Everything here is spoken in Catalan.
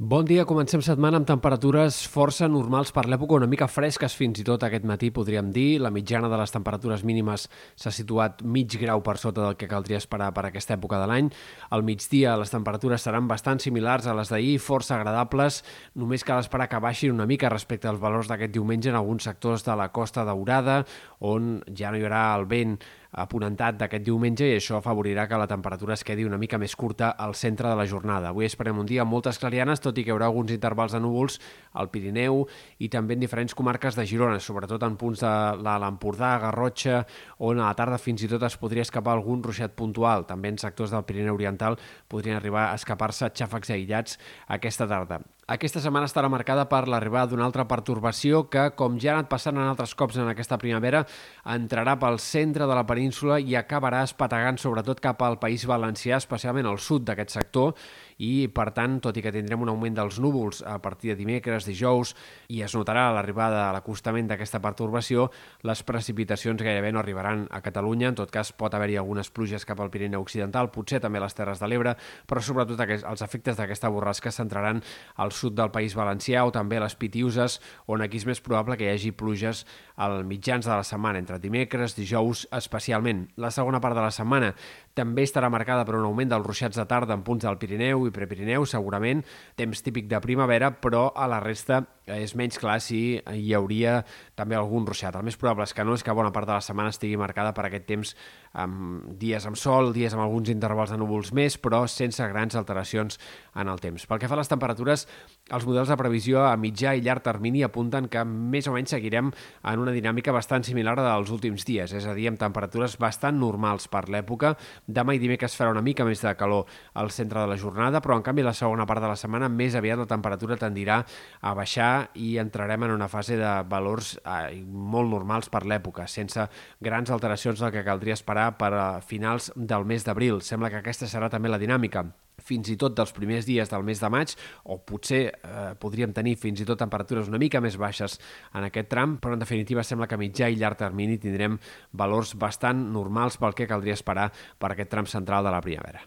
Bon dia, comencem setmana amb temperatures força normals per l'època, una mica fresques fins i tot aquest matí, podríem dir. La mitjana de les temperatures mínimes s'ha situat mig grau per sota del que caldria esperar per aquesta època de l'any. Al migdia les temperatures seran bastant similars a les d'ahir, força agradables. Només cal esperar que baixin una mica respecte als valors d'aquest diumenge en alguns sectors de la Costa Daurada, on ja no hi haurà el vent aponentat d'aquest diumenge i això afavorirà que la temperatura es quedi una mica més curta al centre de la jornada. Avui esperem un dia amb moltes clarianes, tot i que hi haurà alguns intervals de núvols al Pirineu i també en diferents comarques de Girona, sobretot en punts de l'Empordà, Garrotxa, on a la tarda fins i tot es podria escapar algun ruixat puntual. També en sectors del Pirineu Oriental podrien arribar a escapar-se xàfecs aïllats aquesta tarda. Aquesta setmana estarà marcada per l'arribada d'una altra pertorbació que, com ja ha anat passant en altres cops en aquesta primavera, entrarà pel centre de la península i acabarà espategant sobretot cap al País Valencià, especialment al sud d'aquest sector, i, per tant, tot i que tindrem un augment dels núvols a partir de dimecres, dijous, i es notarà l'arribada a l'acostament d'aquesta pertorbació, les precipitacions gairebé no arribaran a Catalunya. En tot cas, pot haver-hi algunes pluges cap al Pirineu Occidental, potser també a les Terres de l'Ebre, però sobretot els efectes d'aquesta borrasca centraran al sud del País Valencià o també a les Pitiuses, on aquí és més probable que hi hagi pluges al mitjans de la setmana, entre dimecres, dijous especialment. La segona part de la setmana també estarà marcada per un augment dels ruixats de tarda en punts del Pirineu i Prepirineu, segurament, temps típic de primavera, però a la resta és menys clar si hi hauria també algun ruixat. El més probable és que no, és que bona part de la setmana estigui marcada per aquest temps amb dies amb sol, dies amb alguns intervals de núvols més, però sense grans alteracions en el temps. Pel que fa a les temperatures, els models de previsió a mitjà i llarg termini apunten que més o menys seguirem en una dinàmica bastant similar a dels últims dies, és a dir, amb temperatures bastant normals per l'època. Demà i dimecres farà una mica més de calor al centre de la jornada, però en canvi la segona part de la setmana més aviat la temperatura tendirà a baixar i entrarem en una fase de valors eh, molt normals per l'època, sense grans alteracions del que caldria esperar per a finals del mes d'abril. Sembla que aquesta serà també la dinàmica fins i tot dels primers dies del mes de maig, o potser eh, podríem tenir fins i tot temperatures una mica més baixes en aquest tram, però en definitiva sembla que a mitjà i llarg termini tindrem valors bastant normals pel que caldria esperar per aquest tram central de la primavera.